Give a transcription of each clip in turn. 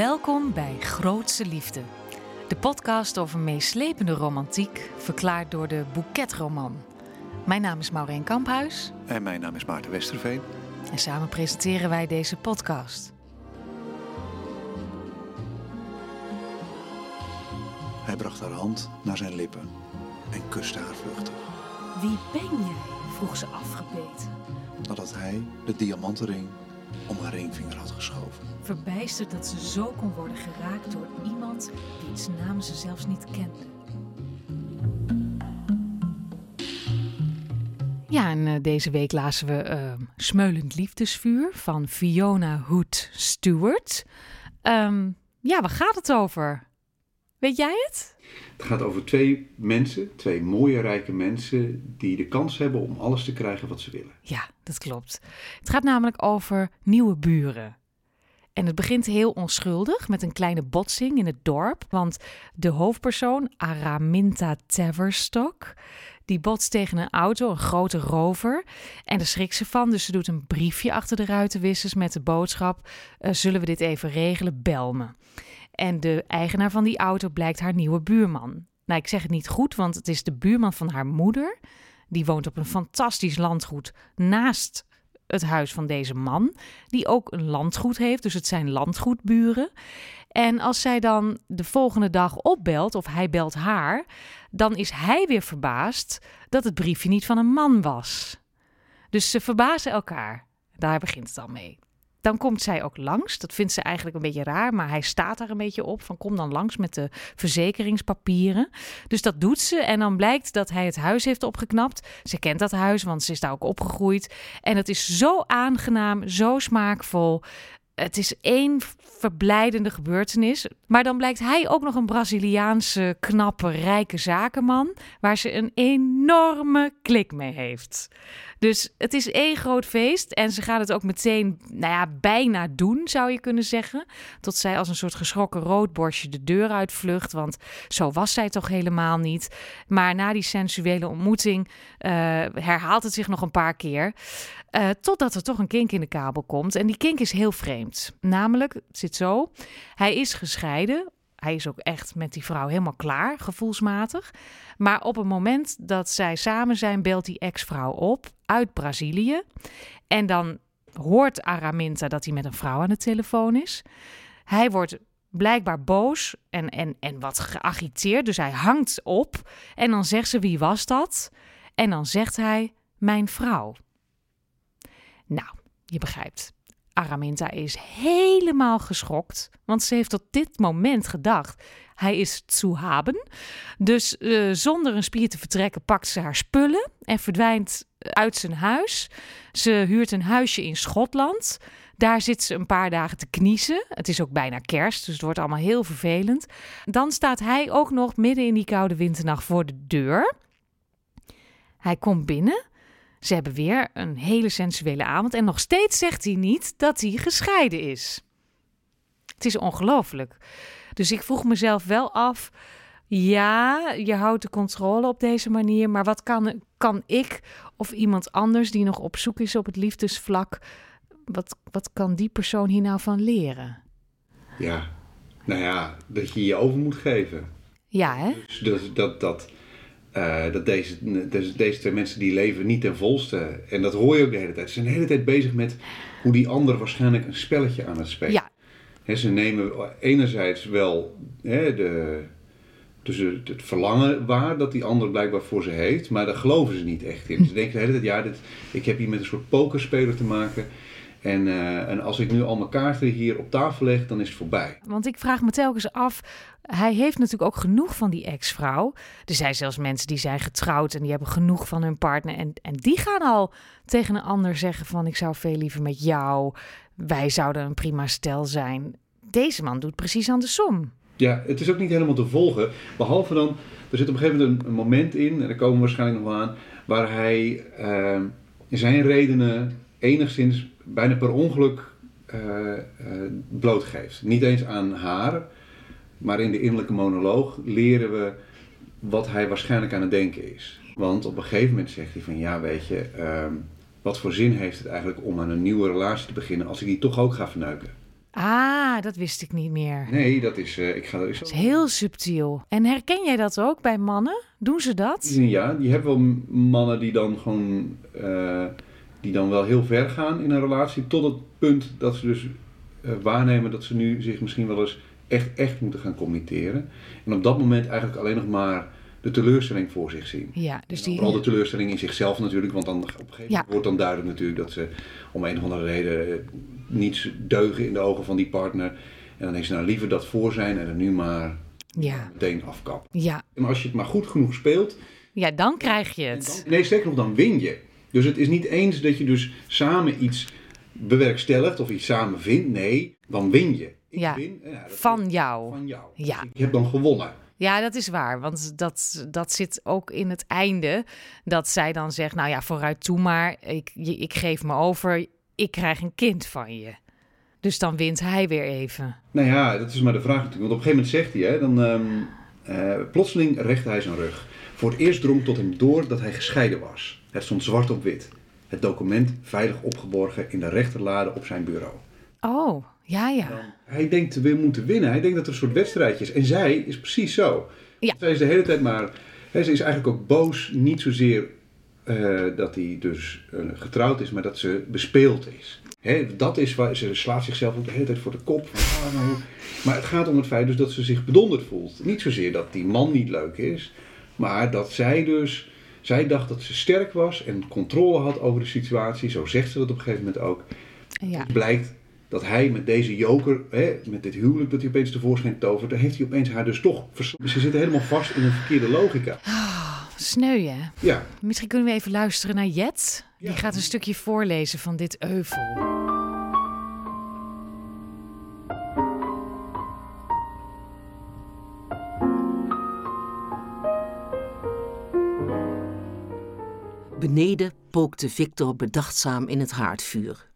Welkom bij Grootse Liefde. De podcast over meeslepende romantiek, verklaard door de Boeketroman. Mijn naam is Maureen Kamphuis. En mijn naam is Maarten Westerveen. En samen presenteren wij deze podcast. Hij bracht haar hand naar zijn lippen en kuste haar vluchtig. Wie ben jij? vroeg ze afgebeten. Nadat hij de diamantenring om haar ringvinger had geschoven. Verbijsterd dat ze zo kon worden geraakt door iemand wiens naam ze zelfs niet kende. Ja, en uh, deze week lazen we uh, Smeulend Liefdesvuur van Fiona Hood Stewart. Um, ja, waar gaat het over? Weet jij het? Het gaat over twee mensen, twee mooie, rijke mensen, die de kans hebben om alles te krijgen wat ze willen. Ja, dat klopt. Het gaat namelijk over nieuwe buren. En het begint heel onschuldig met een kleine botsing in het dorp. Want de hoofdpersoon, Araminta Taverstock, die botst tegen een auto, een grote rover. En daar schrikt ze van, dus ze doet een briefje achter de ruitenwissers met de boodschap: uh, Zullen we dit even regelen? Bel me. En de eigenaar van die auto blijkt haar nieuwe buurman. Nou, ik zeg het niet goed, want het is de buurman van haar moeder. Die woont op een fantastisch landgoed naast het huis van deze man, die ook een landgoed heeft, dus het zijn landgoedburen. En als zij dan de volgende dag opbelt, of hij belt haar, dan is hij weer verbaasd dat het briefje niet van een man was. Dus ze verbazen elkaar. Daar begint het al mee. Dan komt zij ook langs. Dat vindt ze eigenlijk een beetje raar, maar hij staat daar een beetje op van kom dan langs met de verzekeringspapieren. Dus dat doet ze en dan blijkt dat hij het huis heeft opgeknapt. Ze kent dat huis, want ze is daar ook opgegroeid. En het is zo aangenaam, zo smaakvol. Het is één verblijdende gebeurtenis. Maar dan blijkt hij ook nog een Braziliaanse, knappe, rijke zakenman. Waar ze een enorme klik mee heeft. Dus het is één groot feest. En ze gaat het ook meteen, nou ja, bijna doen, zou je kunnen zeggen. Tot zij als een soort geschrokken roodborstje de deur uitvlucht. Want zo was zij toch helemaal niet. Maar na die sensuele ontmoeting uh, herhaalt het zich nog een paar keer. Uh, totdat er toch een kink in de kabel komt. En die kink is heel vreemd. Namelijk, het zit zo: hij is gescheiden. Hij is ook echt met die vrouw helemaal klaar, gevoelsmatig. Maar op het moment dat zij samen zijn, belt die ex-vrouw op uit Brazilië. En dan hoort Araminta dat hij met een vrouw aan de telefoon is. Hij wordt blijkbaar boos en, en, en wat geagiteerd. Dus hij hangt op. En dan zegt ze: Wie was dat? En dan zegt hij: Mijn vrouw. Nou, je begrijpt. Araminta is helemaal geschokt, want ze heeft tot dit moment gedacht: hij is zu haben. Dus uh, zonder een spier te vertrekken pakt ze haar spullen en verdwijnt uit zijn huis. Ze huurt een huisje in Schotland. Daar zit ze een paar dagen te kniezen. Het is ook bijna kerst, dus het wordt allemaal heel vervelend. Dan staat hij ook nog midden in die koude winternacht voor de deur. Hij komt binnen ze hebben weer een hele sensuele avond en nog steeds zegt hij niet dat hij gescheiden is. Het is ongelooflijk. Dus ik vroeg mezelf wel af. Ja, je houdt de controle op deze manier, maar wat kan, kan ik of iemand anders die nog op zoek is op het liefdesvlak, wat, wat kan die persoon hier nou van leren? Ja, nou ja, dat je je over moet geven. Ja, hè? Dus dat, dat, dat, uh, dat deze, deze, deze twee mensen die leven niet ten volste. En dat hoor je ook de hele tijd. Ze zijn de hele tijd bezig met hoe die ander waarschijnlijk een spelletje aan het spelen. Ja. He, ze nemen enerzijds wel he, de, dus het verlangen waar dat die ander blijkbaar voor ze heeft, maar daar geloven ze niet echt in. Ze denken de hele tijd, ja, dit, ik heb hier met een soort pokerspeler te maken. En, uh, en als ik nu al mijn kaarten hier op tafel leg, dan is het voorbij. Want ik vraag me telkens af, hij heeft natuurlijk ook genoeg van die ex-vrouw. Er zijn zelfs mensen die zijn getrouwd en die hebben genoeg van hun partner. En, en die gaan al tegen een ander zeggen van ik zou veel liever met jou. Wij zouden een prima stel zijn. Deze man doet precies andersom. Ja, het is ook niet helemaal te volgen. Behalve dan, er zit op een gegeven moment een, moment in, en daar komen we waarschijnlijk nog wel aan, waar hij uh, zijn redenen enigszins bijna per ongeluk uh, uh, blootgeeft. Niet eens aan haar, maar in de innerlijke monoloog leren we wat hij waarschijnlijk aan het denken is. Want op een gegeven moment zegt hij van ja, weet je, uh, wat voor zin heeft het eigenlijk om aan een nieuwe relatie te beginnen als ik die toch ook ga verneuken? Ah, dat wist ik niet meer. Nee, dat is. eh, ik ga er eens Dat is heel subtiel. En herken jij dat ook bij mannen? Doen ze dat? Ja, je hebt wel mannen die dan gewoon. eh, die dan wel heel ver gaan in een relatie. Tot het punt dat ze dus eh, waarnemen dat ze nu zich misschien wel eens echt, echt moeten gaan committeren. En op dat moment eigenlijk alleen nog maar de teleurstelling voor zich zien. Ja, dus die... Vooral de teleurstelling in zichzelf natuurlijk, want dan op een gegeven moment Ja. wordt dan duidelijk natuurlijk dat ze om een of andere reden eh, niet deugen in de ogen van die partner. En dan is ze nou liever dat voor zijn en er nu maar Ja, meteen afkappen. ja. En als je het maar goed genoeg speelt, ja, dan krijg je het. nee sterker nog, dan win je. Dus het is niet eens dat je dus samen iets bewerkstelligt of iets samen vindt. Nee, dan win je. Ik Ja, win ja, Van is jou. van jou. Ja. Ik heb dan gewonnen. Ja, dat is waar. Want dat, dat zit ook in het einde. Dat zij dan zegt, nou ja, vooruit toe maar. Ik, je- ik geef me over. Ik krijg een kind van je. Dus dan wint hij weer even. Nou ja, dat is maar de vraag natuurlijk. Want op een gegeven moment zegt hij, hè, dan, ehm, eh, plotseling rechtte hij zijn rug. Voor het eerst drong tot hem door dat hij gescheiden was. Het stond zwart op wit. Het document veilig opgeborgen in de rechterlade op zijn bureau. Oh, ja, ja. Hij denkt te moeten winnen. Hij denkt dat er een soort wedstrijdje is. En zij is precies zo. Ja. Zij is de hele tijd maar... Hè, ze is eigenlijk ook boos. Niet zozeer eh, dat hij dus eh, getrouwd is, maar dat ze bespeeld is. Hè, dat is waar ze slaat zichzelf ook de hele tijd voor de kop. Van, ah, nou, maar het gaat om het feit dus dat ze zich bedonderd voelt. Niet zozeer dat die man niet leuk is, maar dat zij dus... Zij dacht dat ze sterk was en controle had over de situatie. Zo zegt ze dat op een gegeven moment ook. ja. Het blijkt dat hij met deze joker, hè, met dit huwelijk dat hij opeens tevoorschijn tovert, heeft hij opeens haar dus toch vers- Ze zitten helemaal vast in een verkeerde logica. Sneu, hè? Ja, Misschien kunnen we even luisteren naar Jet. Die Ja. gaat een stukje voorlezen van dit euvel. Beneden pookte Victor bedachtzaam in het haardvuur.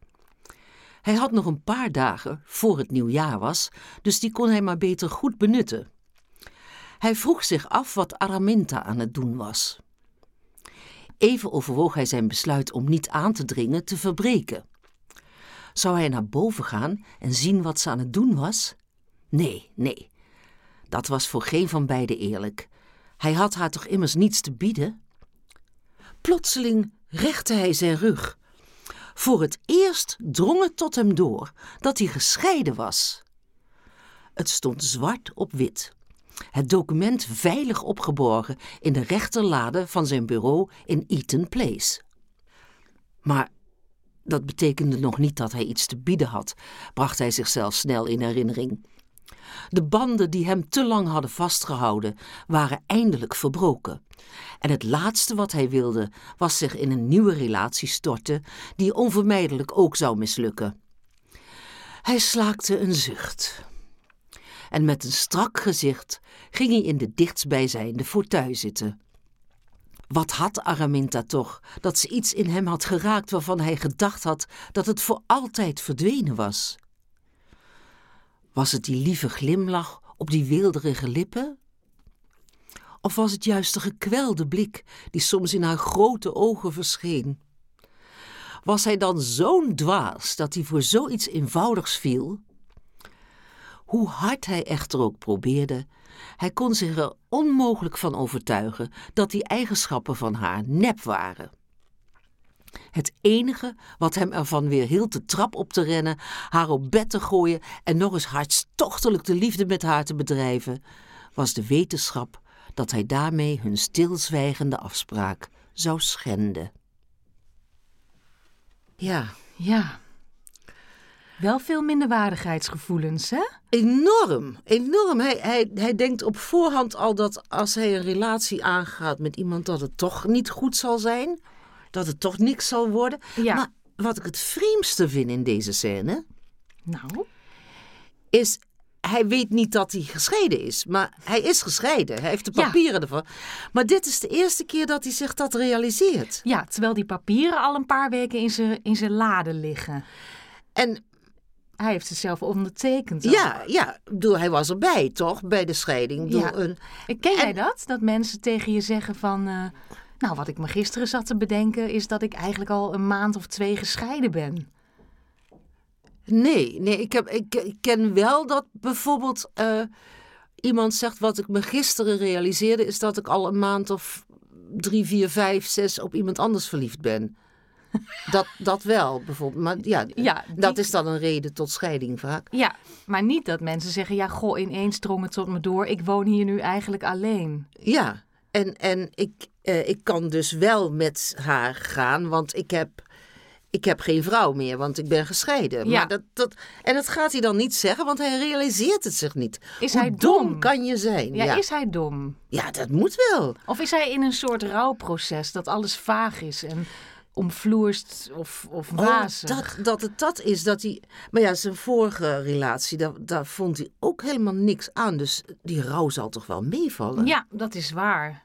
Hij had nog een paar dagen voor het nieuwjaar was, dus die kon hij maar beter goed benutten. Hij vroeg zich af wat Araminta aan het doen was. Even overwoog hij zijn besluit om niet aan te dringen te verbreken. Zou hij naar boven gaan en zien wat ze aan het doen was? Nee, nee. Dat was voor geen van beiden eerlijk. Hij had haar toch immers niets te bieden? Plotseling rechtte hij zijn rug. Voor het eerst drong het tot hem door dat hij gescheiden was. Het stond zwart op wit. Het document veilig opgeborgen in de rechterlade van zijn bureau in Eaton Place. Maar dat betekende nog niet dat hij iets te bieden had, bracht hij zichzelf snel in herinnering. De banden die hem te lang hadden vastgehouden, waren eindelijk verbroken. En het laatste wat hij wilde, was zich in een nieuwe relatie storten, die onvermijdelijk ook zou mislukken. Hij slaakte een zucht. En met een strak gezicht ging hij in de dichtstbijzijnde fauteuil zitten. Wat had Araminta toch dat ze iets in hem had geraakt waarvan hij gedacht had dat het voor altijd verdwenen was? Was het die lieve glimlach op die weelderige lippen? Of was het juist de gekwelde blik die soms in haar grote ogen verscheen? Was hij dan zo'n dwaas dat hij voor zoiets eenvoudigs viel? Hoe hard hij echter ook probeerde, hij kon zich er onmogelijk van overtuigen dat die eigenschappen van haar nep waren. Het enige wat hem ervan weer hield de trap op te rennen, haar op bed te gooien en nog eens hartstochtelijk de liefde met haar te bedrijven, was de wetenschap dat hij daarmee hun stilzwijgende afspraak zou schenden. Ja, Ja. Wel veel minderwaardigheidsgevoelens, hè? enorm, enorm. Hij, hij, hij denkt op voorhand al dat als hij een relatie aangaat met iemand, dat het toch niet goed zal zijn. Dat het toch niks zal worden. Ja. Maar wat ik het vreemdste vind in deze scène, Nou, is hij weet niet dat hij gescheiden is. Maar hij is gescheiden. Hij heeft de Ja. papieren ervan. Maar dit is de eerste keer dat hij zich dat realiseert. ja, terwijl die papieren al een paar weken in zijn in zijn lade liggen. En Hij heeft het zelf ondertekend. ja, ja, bedoel, hij was erbij, toch? Bij de scheiding. Bedoel, Ja. een, Ken jij En- dat? Dat mensen tegen je zeggen van... eh, nou, wat ik me gisteren zat te bedenken... is dat ik eigenlijk al een maand of twee gescheiden ben. Nee, nee ik, heb, ik, ik ken wel dat bijvoorbeeld eh, iemand zegt... wat ik me gisteren realiseerde... is dat ik al een maand of drie, vier, vijf, zes op iemand anders verliefd ben. Dat, dat wel, bijvoorbeeld. Maar ja, Ja, die- dat is dan een reden tot scheiding vaak. Ja, maar niet dat mensen zeggen, ja, goh, ineens drong het tot me door. Ik woon hier nu eigenlijk alleen. Ja, en, en ik, eh, ik kan dus wel met haar gaan, want ik heb, ik heb geen vrouw meer, want ik ben gescheiden. Ja. Maar dat, dat, en dat gaat hij dan niet zeggen, want hij realiseert het zich niet. Is Hoe hij dom dom? kan je zijn? Ja, Ja, is hij dom? ja, dat moet wel. Of is hij in een soort rouwproces dat alles vaag is en omvloerst of, of Oh, wazig? dat, dat het dat is, dat hij... Maar ja, zijn vorige relatie, daar, daar vond hij ook helemaal niks aan. Dus die rouw zal toch wel meevallen? Ja, dat is waar.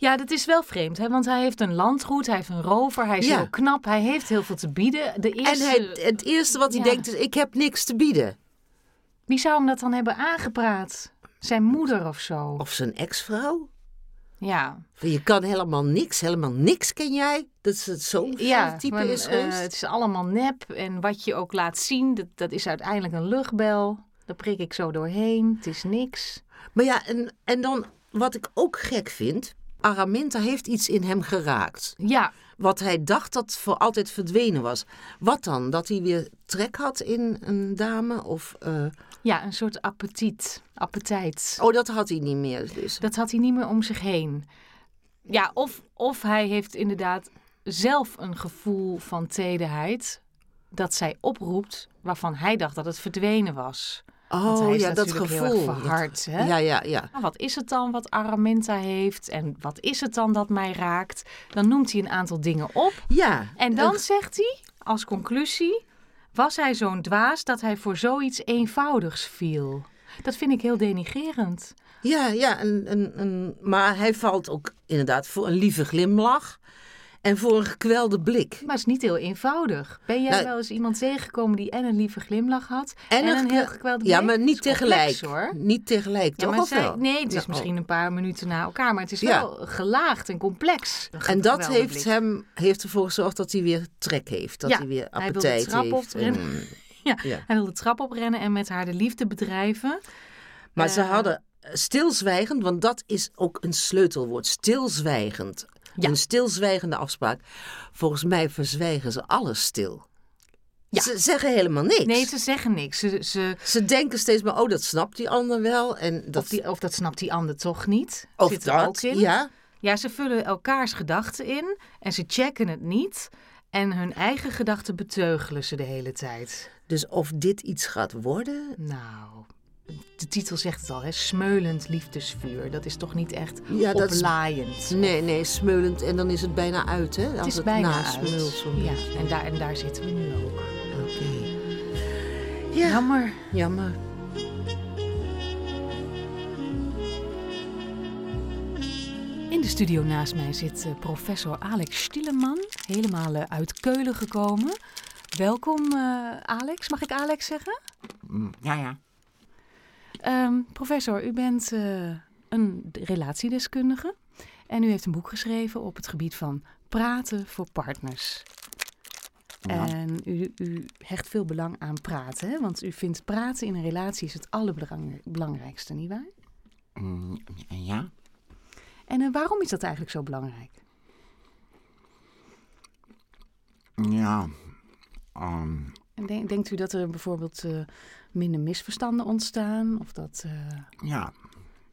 Ja, dat is wel vreemd, hè? want hij heeft een landgoed, hij heeft een rover, hij is Ja. heel knap, hij heeft heel veel te bieden. De En eerste, hij, het eerste wat hij Ja. denkt is, ik heb niks te bieden. Wie zou hem dat dan hebben aangepraat? Zijn moeder of zo? Of zijn ex-vrouw. Ja, Je kan helemaal niks, helemaal niks ken jij. Dat is het zo'n ja type maar, is eh, het is allemaal nep en wat je ook laat zien, dat, dat is uiteindelijk een luchtbel. Daar prik ik zo doorheen, het is niks. Maar ja, en, en dan wat ik ook gek vind. Araminta heeft iets in hem geraakt. Ja, Wat hij dacht dat voor altijd verdwenen was. Wat dan? Dat hij weer trek had in een dame? Of, eh, ja, een soort appetiet, appetijt. Oh, dat had hij niet meer dus. Dat had hij niet meer om zich heen. Ja, of, of hij heeft inderdaad zelf een gevoel van tederheid dat zij oproept waarvan hij dacht dat het verdwenen was. Oh ja, dat natuurlijk heel gevoel. verhard, hè? Ja, ja, ja. Nou, wat is het dan wat Araminta heeft en wat is het dan dat mij raakt? Dan noemt hij een aantal dingen op Ja. en dan zegt hij als conclusie: was hij zo'n dwaas dat hij voor zoiets eenvoudigs viel? Dat vind ik heel denigerend. Ja, ja. Een, een, een, maar hij valt ook inderdaad voor een lieve glimlach. En voor een gekwelde blik. Maar het is niet heel eenvoudig. Ben jij Nou, wel eens iemand tegengekomen die en een lieve glimlach had en, een heel gekwelde Ja, blik? maar Dat niet complex, tegelijk. hoor. Niet tegelijk, Ja, toch? maar Of zij- wel? nee, het is Ja, misschien oh. een paar minuten na elkaar, maar het is Ja. wel gelaagd en complex. En dat heeft, blik. hem, heeft ervoor gezorgd dat hij weer trek heeft. Dat Ja, hij weer hij appetijt trap heeft. en- Ja, Ja. Hij wil de trap oprennen en met haar de liefde bedrijven. Maar ze Eh. hadden stilzwijgend, want dat is ook een sleutelwoord. Stilzwijgend. Ja. Een stilzwijgende afspraak. Volgens mij verzwijgen ze alles stil. Ja. Ze zeggen helemaal niks. Nee, ze zeggen niks. Ze, ze, Ze denken steeds maar, oh, dat snapt die ander wel. En dat, of, die, of dat snapt die ander toch niet. of Zit er ook dat, in. ja. Ja, ze vullen elkaars gedachten in en ze checken het niet. En hun eigen gedachten beteugelen ze de hele tijd. Dus of dit iets gaat worden... Nou, de titel zegt het al, hè? Smeulend liefdesvuur. Dat is toch niet echt Ja, dat is- oplaaiend? Nee, nee, smeulend en dan is het bijna uit, hè? Als het is bijna uit. zo'n Ja, en daar, en daar zitten we nu ook. Oké. Ja, Jammer. jammer. In de studio naast mij zit eh, professor Alex Stieleman, helemaal eh, uit Keulen gekomen. Welkom eh, Alex, mag ik Alex zeggen? Mm, Ja, ja. Ehm, professor, u bent eh, een relatiedeskundige en u heeft een boek geschreven op het gebied van praten voor partners. Ja. En u, u hecht veel belang aan praten, hè? want u vindt praten in een relatie is het allerbelangrijkste, nietwaar? Mm, Ja. En eh, waarom is dat eigenlijk zo belangrijk? Ja. ehm, En denk- denkt u dat er bijvoorbeeld eh, minder misverstanden ontstaan? Of dat, eh, ja.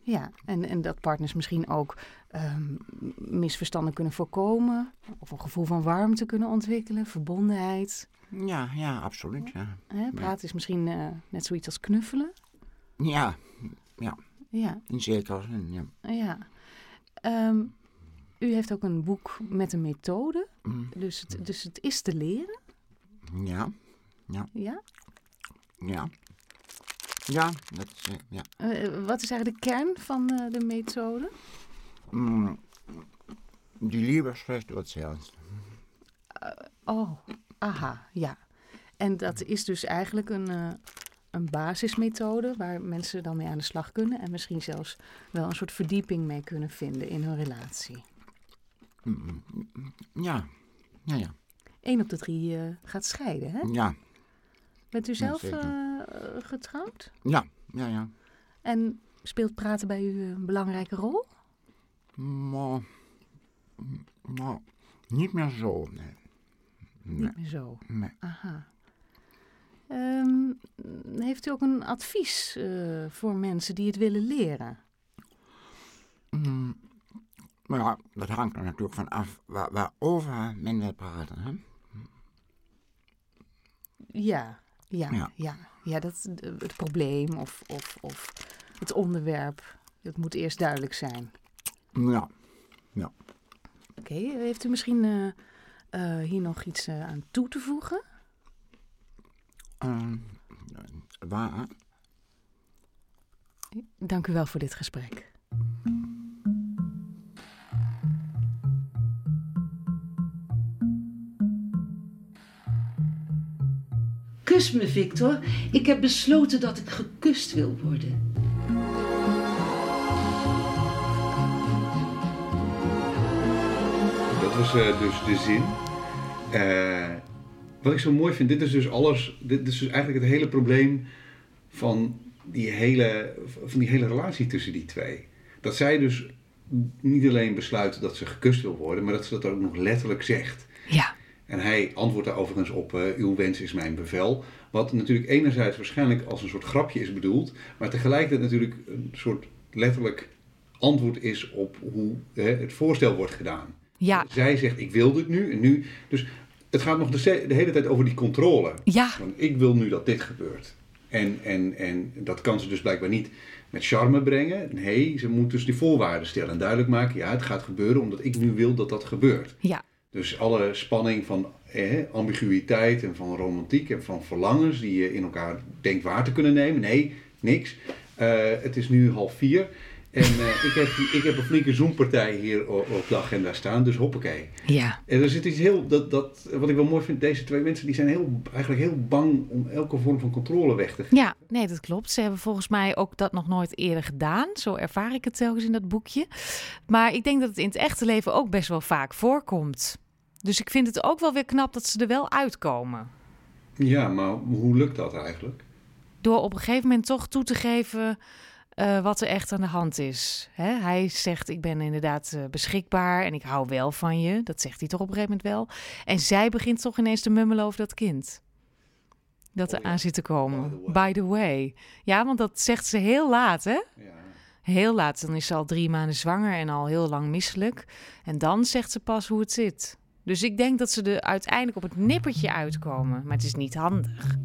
ja, en, en dat partners misschien ook ehm, misverstanden kunnen voorkomen? Of een gevoel van warmte kunnen ontwikkelen, verbondenheid? Ja, ja, absoluut. Ja. Hè? Praten is misschien eh, net zoiets als knuffelen. Ja, Ja, in zekere zin. Ja. ja. Ehm, u heeft ook een boek met een methode. Mm, Dus het, dus het is te leren. Ja, Ja? ja. Ja, dat is, eh, ja. Eh, wat is eigenlijk de kern van eh, de methode? Mm, die Liebesfest wordt zelfs. Oh, aha, ja. En dat is dus eigenlijk een, eh, een basismethode waar mensen dan mee aan de slag kunnen en misschien zelfs wel een soort verdieping mee kunnen vinden in hun relatie. Mm, Ja, ja, ja. Eén op de drie eh, gaat scheiden, hè? Ja, Bent u zelf zeker. eh, getrouwd? Ja, ja, ja. En speelt praten bij u een belangrijke rol? Maar, nou, niet meer zo, nee. Nee, Niet meer zo. nee. Aha. Ehm, heeft u ook een advies eh, voor mensen die het willen leren? Mm, maar ja, dat hangt er natuurlijk van af waar, waarover men wil praten, hè? Ja, ja, ja. Ja. ja. dat, het probleem of, of, of het onderwerp, het moet eerst duidelijk zijn. Ja, Oké, heeft u misschien eh, eh, hier nog iets eh, aan toe te voegen? ehm, waar? Dank u wel voor dit gesprek. Kus me, Victor. Ik heb besloten dat ik gekust wil worden. Dat was eh, dus de zin. Eh, wat ik zo mooi vind, dit is dus alles, dit is dus eigenlijk het hele probleem van die hele, van die hele relatie tussen die twee. Dat zij dus niet alleen besluit dat ze gekust wil worden, maar dat ze dat ook nog letterlijk zegt. Ja, En hij antwoordt daar overigens op, eh, uw wens is mijn bevel. Wat natuurlijk enerzijds waarschijnlijk als een soort grapje is bedoeld, maar tegelijkertijd natuurlijk een soort letterlijk antwoord is op hoe hè, het voorstel wordt gedaan. ja, Zij zegt, ik wil dit nu en nu. Dus het gaat nog de, de hele tijd over die controle. ja, Want ik wil nu dat dit gebeurt. En, en, en dat kan ze dus blijkbaar niet met charme brengen. Nee, ze moet dus die voorwaarden stellen en duidelijk maken, ja, het gaat gebeuren omdat ik nu wil dat dat gebeurt. ja, Dus alle spanning van eh, ambiguïteit en van romantiek en van verlangens die je in elkaar denkt waar te kunnen nemen. Nee, niks. Eh, het is nu half vier. En eh, ik, heb, ik heb een flinke zoompartij hier op de agenda staan, dus hoppakee. ja. En er zit iets heel, dat, dat, wat ik wel mooi vind, deze twee mensen die zijn heel, eigenlijk heel bang om elke vorm van controle weg te geven. Ja, nee, dat klopt. Ze hebben volgens mij ook dat nog nooit eerder gedaan. Zo ervaar ik het telkens in dat boekje. Maar ik denk dat het in het echte leven ook best wel vaak voorkomt. Dus ik vind het ook wel weer knap dat ze er wel uitkomen. Ja, maar hoe lukt dat eigenlijk? Door op een gegeven moment toch toe te geven eh, wat er echt aan de hand is. Hè? Hij zegt, ik ben inderdaad eh, beschikbaar en ik hou wel van je. Dat zegt hij toch op een gegeven moment wel. En zij begint toch ineens te mummelen over dat kind. Dat er Oh ja. aan zit te komen. By the way. By the way. Ja, want dat zegt ze heel laat, hè? Ja. Heel laat. Dan is ze al drie maanden zwanger en al heel lang misselijk. En dan zegt ze pas hoe het zit. Dus ik denk dat ze er uiteindelijk op het nippertje uitkomen. Maar het is niet handig.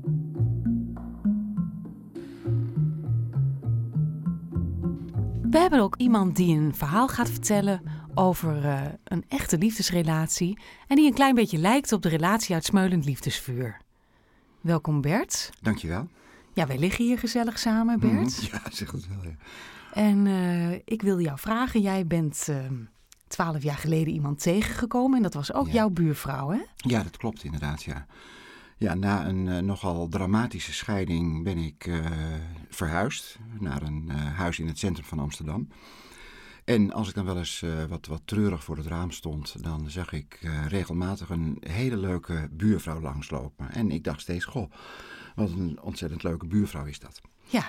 We hebben ook iemand die een verhaal gaat vertellen over eh, een echte liefdesrelatie. En die een klein beetje lijkt op de relatie uit Smeulend Liefdesvuur. Welkom Bert. Dankjewel. Ja, wij liggen hier gezellig samen, Bert. Mhm, Ja, zeg het wel, ja. En eh, ik wil jou vragen, jij bent ehm, twaalf jaar geleden iemand tegengekomen en dat was ook Ja. jouw buurvrouw, hè? Ja, dat klopt inderdaad, ja. Ja, na een eh, nogal dramatische scheiding ben ik eh, verhuisd naar een eh, huis in het centrum van Amsterdam. En als ik dan wel eens wat, wat treurig voor het raam stond, dan zag ik regelmatig een hele leuke buurvrouw langslopen. En ik dacht steeds, goh, wat een ontzettend leuke buurvrouw is dat. Ja,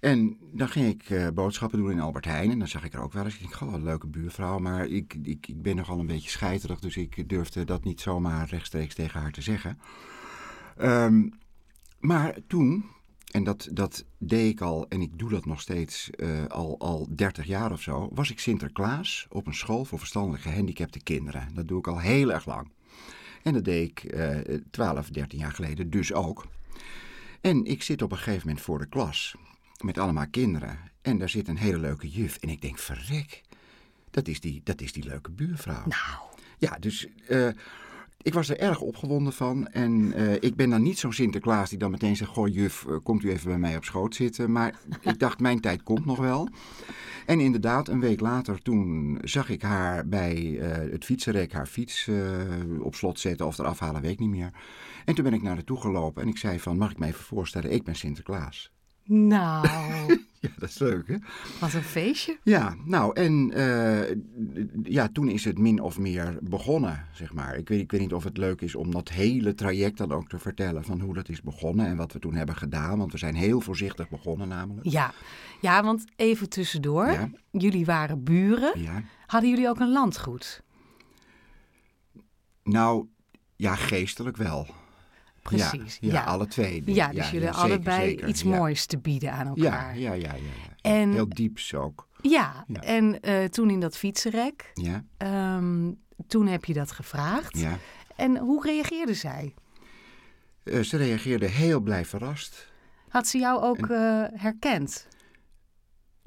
En dan ging ik eh, boodschappen doen in Albert Heijn. En dan zag ik er ook wel eens. Ik denk, goh, een leuke buurvrouw. Maar ik, ik, ben nogal een beetje scheiterig. Dus ik durfde dat niet zomaar rechtstreeks tegen haar te zeggen. Ehm, maar toen, en dat, dat deed ik al, en ik doe dat nog steeds eh, al, al 30 jaar of zo, was ik Sinterklaas op een school voor verstandelijk gehandicapte kinderen. Dat doe ik al heel erg lang. En dat deed ik eh 12, 13 jaar geleden dus ook. En ik zit op een gegeven moment voor de klas met allemaal kinderen. En daar zit een hele leuke juf. En ik denk, verrek, dat is die, dat is die leuke buurvrouw. nou, Ja, dus eh, ik was er erg opgewonden van. En eh, ik ben dan niet zo'n Sinterklaas die dan meteen zegt... Goh, juf, eh, komt u even bij mij op schoot zitten. Maar ik dacht, mijn tijd komt nog wel. En inderdaad, een week later, toen zag ik haar bij het fietsenrek... haar fiets op slot zetten of eraf halen, weet ik niet meer. En toen ben ik naar haar toe gelopen en ik zei van... Mag ik me even voorstellen, ik ben Sinterklaas. Nou, Ja, dat is leuk, hè? Wat een feestje. Ja, nou, en eh, ja, toen is het min of meer begonnen, zeg maar. Ik weet, ik weet niet of het leuk is om dat hele traject dan ook te vertellen van hoe dat is begonnen en wat we toen hebben gedaan. Want we zijn heel voorzichtig begonnen namelijk. Ja, ja want even tussendoor. Ja. Jullie waren buren. Ja. Hadden jullie ook een landgoed? Nou, ja, geestelijk wel. Precies, Ja, ja, ja. alle twee. Ja, dus jullie zeker, allebei zeker, iets moois te bieden aan elkaar. ja, ja, ja. ja. En- Heel dieps ook. Ja, Ja. en eh, toen in dat fietsenrek, Ja, ehm, toen heb je dat gevraagd. ja. En hoe reageerde zij? Eh, ze reageerde heel blij verrast. Had ze jou ook eh, herkend?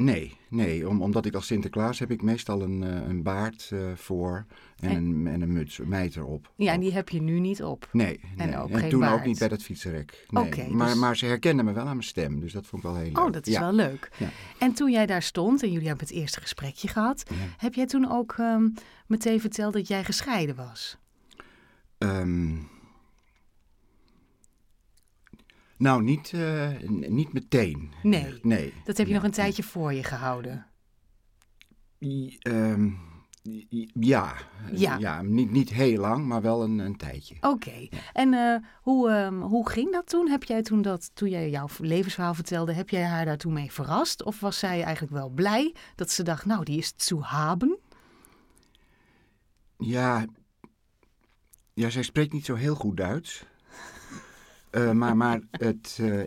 Nee, nee, om, omdat ik als Sinterklaas heb ik meestal een, eh, een baard eh, voor en, En- een, en een muts, een mijter op. Ja, en die heb je nu niet op. Nee, En nee. ook en geen toen ook niet bij dat fietsenrek. Nee. Maar, dus- maar ze herkende me wel aan mijn stem, dus dat vond ik wel heel leuk. Oh, dat is ja. wel leuk. Ja. En toen jij daar stond en jullie hebben het eerste gesprekje gehad, Ja. heb jij toen ook ehm, meteen verteld dat jij gescheiden was? Ehm, nou, niet, eh, niet meteen. Nee. Nee. Dat heb je nog een tijdje voor je gehouden. I- ehm, i- ja. Ja. niet, niet heel lang, maar wel een, een tijdje. Oké. En eh, hoe, ehm, hoe ging dat toen? Heb jij toen dat, toen jij jouw levensverhaal vertelde, heb jij haar daar toen mee verrast? Of was zij eigenlijk wel blij dat ze dacht, nou, die is zu haben? Ja, ja, zij spreekt niet zo heel goed Duits. Eh, maar maar het, eh,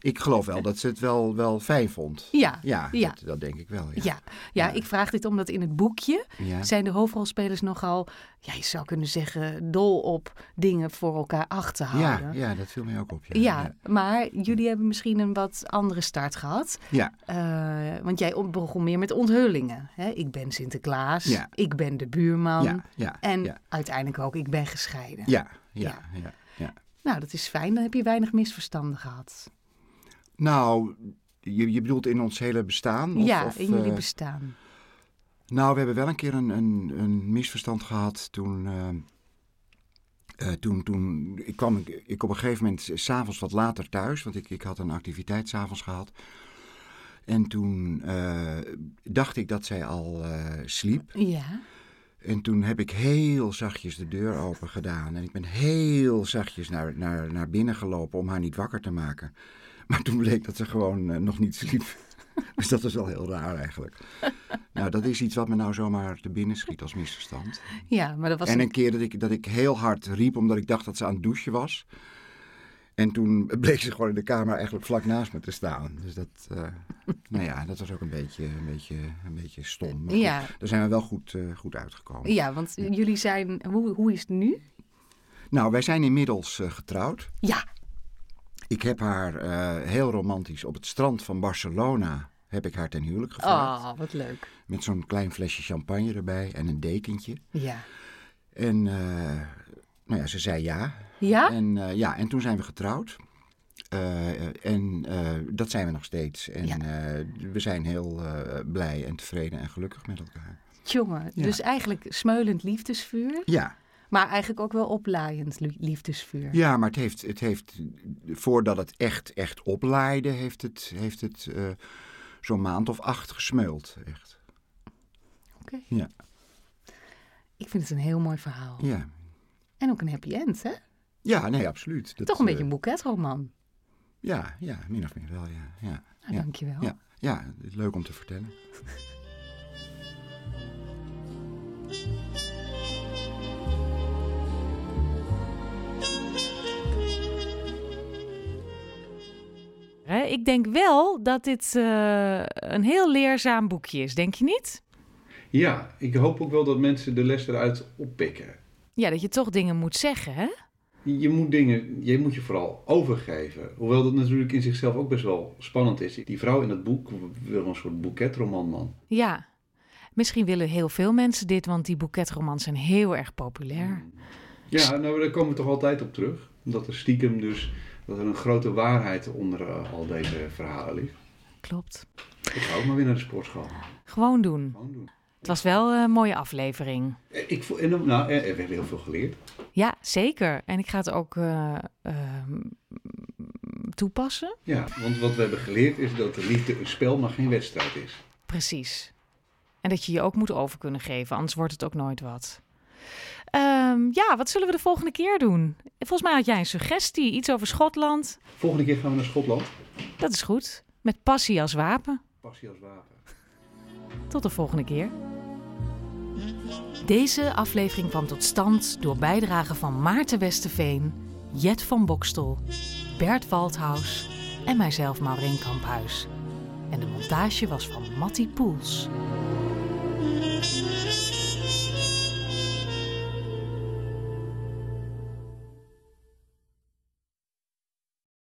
ik geloof wel dat ze het wel, wel fijn vond. Ja, Ja, Ja. Dat, dat denk ik wel. Ja. ja. ja, ik vraag dit omdat in het boekje zijn de hoofdrolspelers nogal, ja, je zou kunnen zeggen, dol op dingen voor elkaar te Ja, ja, dat viel mij ook op. Ja, Ja, maar jullie hebben misschien een wat andere start gehad. ja. Eh, want jij begon meer met onthullingen. Hè? Ik ben Sinterklaas, Ja. ik ben de buurman. ja, ja, En uiteindelijk ook, ik ben gescheiden. ja, ja, ja, ja. Nou, dat is fijn. Dan heb je weinig misverstanden gehad. Nou, je, je bedoelt in ons hele bestaan? Of, ja, of, in jullie eh, bestaan. Nou, we hebben wel een keer een, een, een misverstand gehad toen. eh, eh, toen, toen ik kwam ik, ik op een gegeven moment s'avonds wat later thuis, want ik, ik had een activiteit s'avonds gehad. En toen dacht ik dat zij al sliep. Ja. En toen heb ik heel zachtjes de deur open gedaan. En ik ben heel zachtjes naar, naar, naar binnen gelopen om haar niet wakker te maken. Maar toen bleek dat ze gewoon eh, nog niet sliep. Dus dat was wel heel raar eigenlijk. Nou, dat is iets wat me nou zomaar te binnen schiet als misverstand. ja, maar dat was En een- een keer dat ik, dat ik heel hard riep omdat ik dacht dat ze aan het douchen was. En toen bleek ze gewoon in de kamer eigenlijk vlak naast me te staan. Dus dat, eh, nou ja, dat was ook een beetje, een beetje, een beetje stom. Maar goed. Daar zijn we wel goed, eh, goed uitgekomen. Ja, want jullie zijn... Hoe, hoe is het nu? Nou, wij zijn inmiddels eh, getrouwd. Ja. Ik heb haar heel romantisch op het strand van Barcelona heb ik haar ten huwelijk gevraagd. Oh, wat leuk. Met zo'n klein flesje champagne erbij en een dekentje. Ja. En nou ja, ze zei ja. Ja? En, eh, ja, en toen zijn we getrouwd. Eh, en eh, dat zijn we nog steeds. En Ja. we zijn heel blij en tevreden en gelukkig met elkaar. Jongen, Ja. dus eigenlijk smeulend liefdesvuur, Ja, maar eigenlijk ook wel oplaaiend li- liefdesvuur. ja maar het heeft, het heeft, voordat het echt, echt oplaaide, heeft het, heeft het zo'n maand of acht gesmeuld. Echt. Oké. Ja. Ik vind het een heel mooi verhaal. Ja. En ook een happy end, hè? ja, nee, absoluut. Dat, Toch een eh, beetje een boeketroman. Ja, ja, min of meer wel, ja. Ja, Nou, ja. dankjewel. ja, ja, leuk om te vertellen. Hè, Ik denk wel dat dit eh, een heel leerzaam boekje is, denk je niet? Ja, ik hoop ook wel dat mensen de les eruit oppikken. Ja, dat je toch dingen moet zeggen, hè? Je moet dingen, je moet je vooral overgeven. Hoewel dat natuurlijk in zichzelf ook best wel spannend is. Die vrouw in het boek wil een soort boeketroman, man. Ja. Misschien willen heel veel mensen dit, want die boeketromans zijn heel erg populair. Ja, nou daar komen we toch altijd op terug. Dat er stiekem dus, dat er een grote waarheid onder eh, al deze verhalen ligt. Klopt. Ik ga ook maar weer naar de sportschool. Gewoon doen. Gewoon doen. Het was wel een mooie aflevering. Ik, voel- en, nou, eh, we hebben heel veel geleerd. Ja, zeker. En ik ga het ook eh, ehm, toepassen. Ja, want wat we hebben geleerd is dat de liefde een spel, maar geen wedstrijd is. Precies. En dat je je ook moet over kunnen geven, anders wordt het ook nooit wat. Ehm, ja, wat zullen we de volgende keer doen? Volgens mij had jij een suggestie, iets over Schotland. Volgende keer gaan we naar Schotland. Dat is goed. Met passie als wapen. Passie als wapen. Tot de volgende keer. Deze aflevering kwam tot stand door bijdragen van Maarten Westerveen, Jet van Bokstel, Bert Waldhaus en mijzelf Maureen Kamphuis. En de montage was van Matty Poels.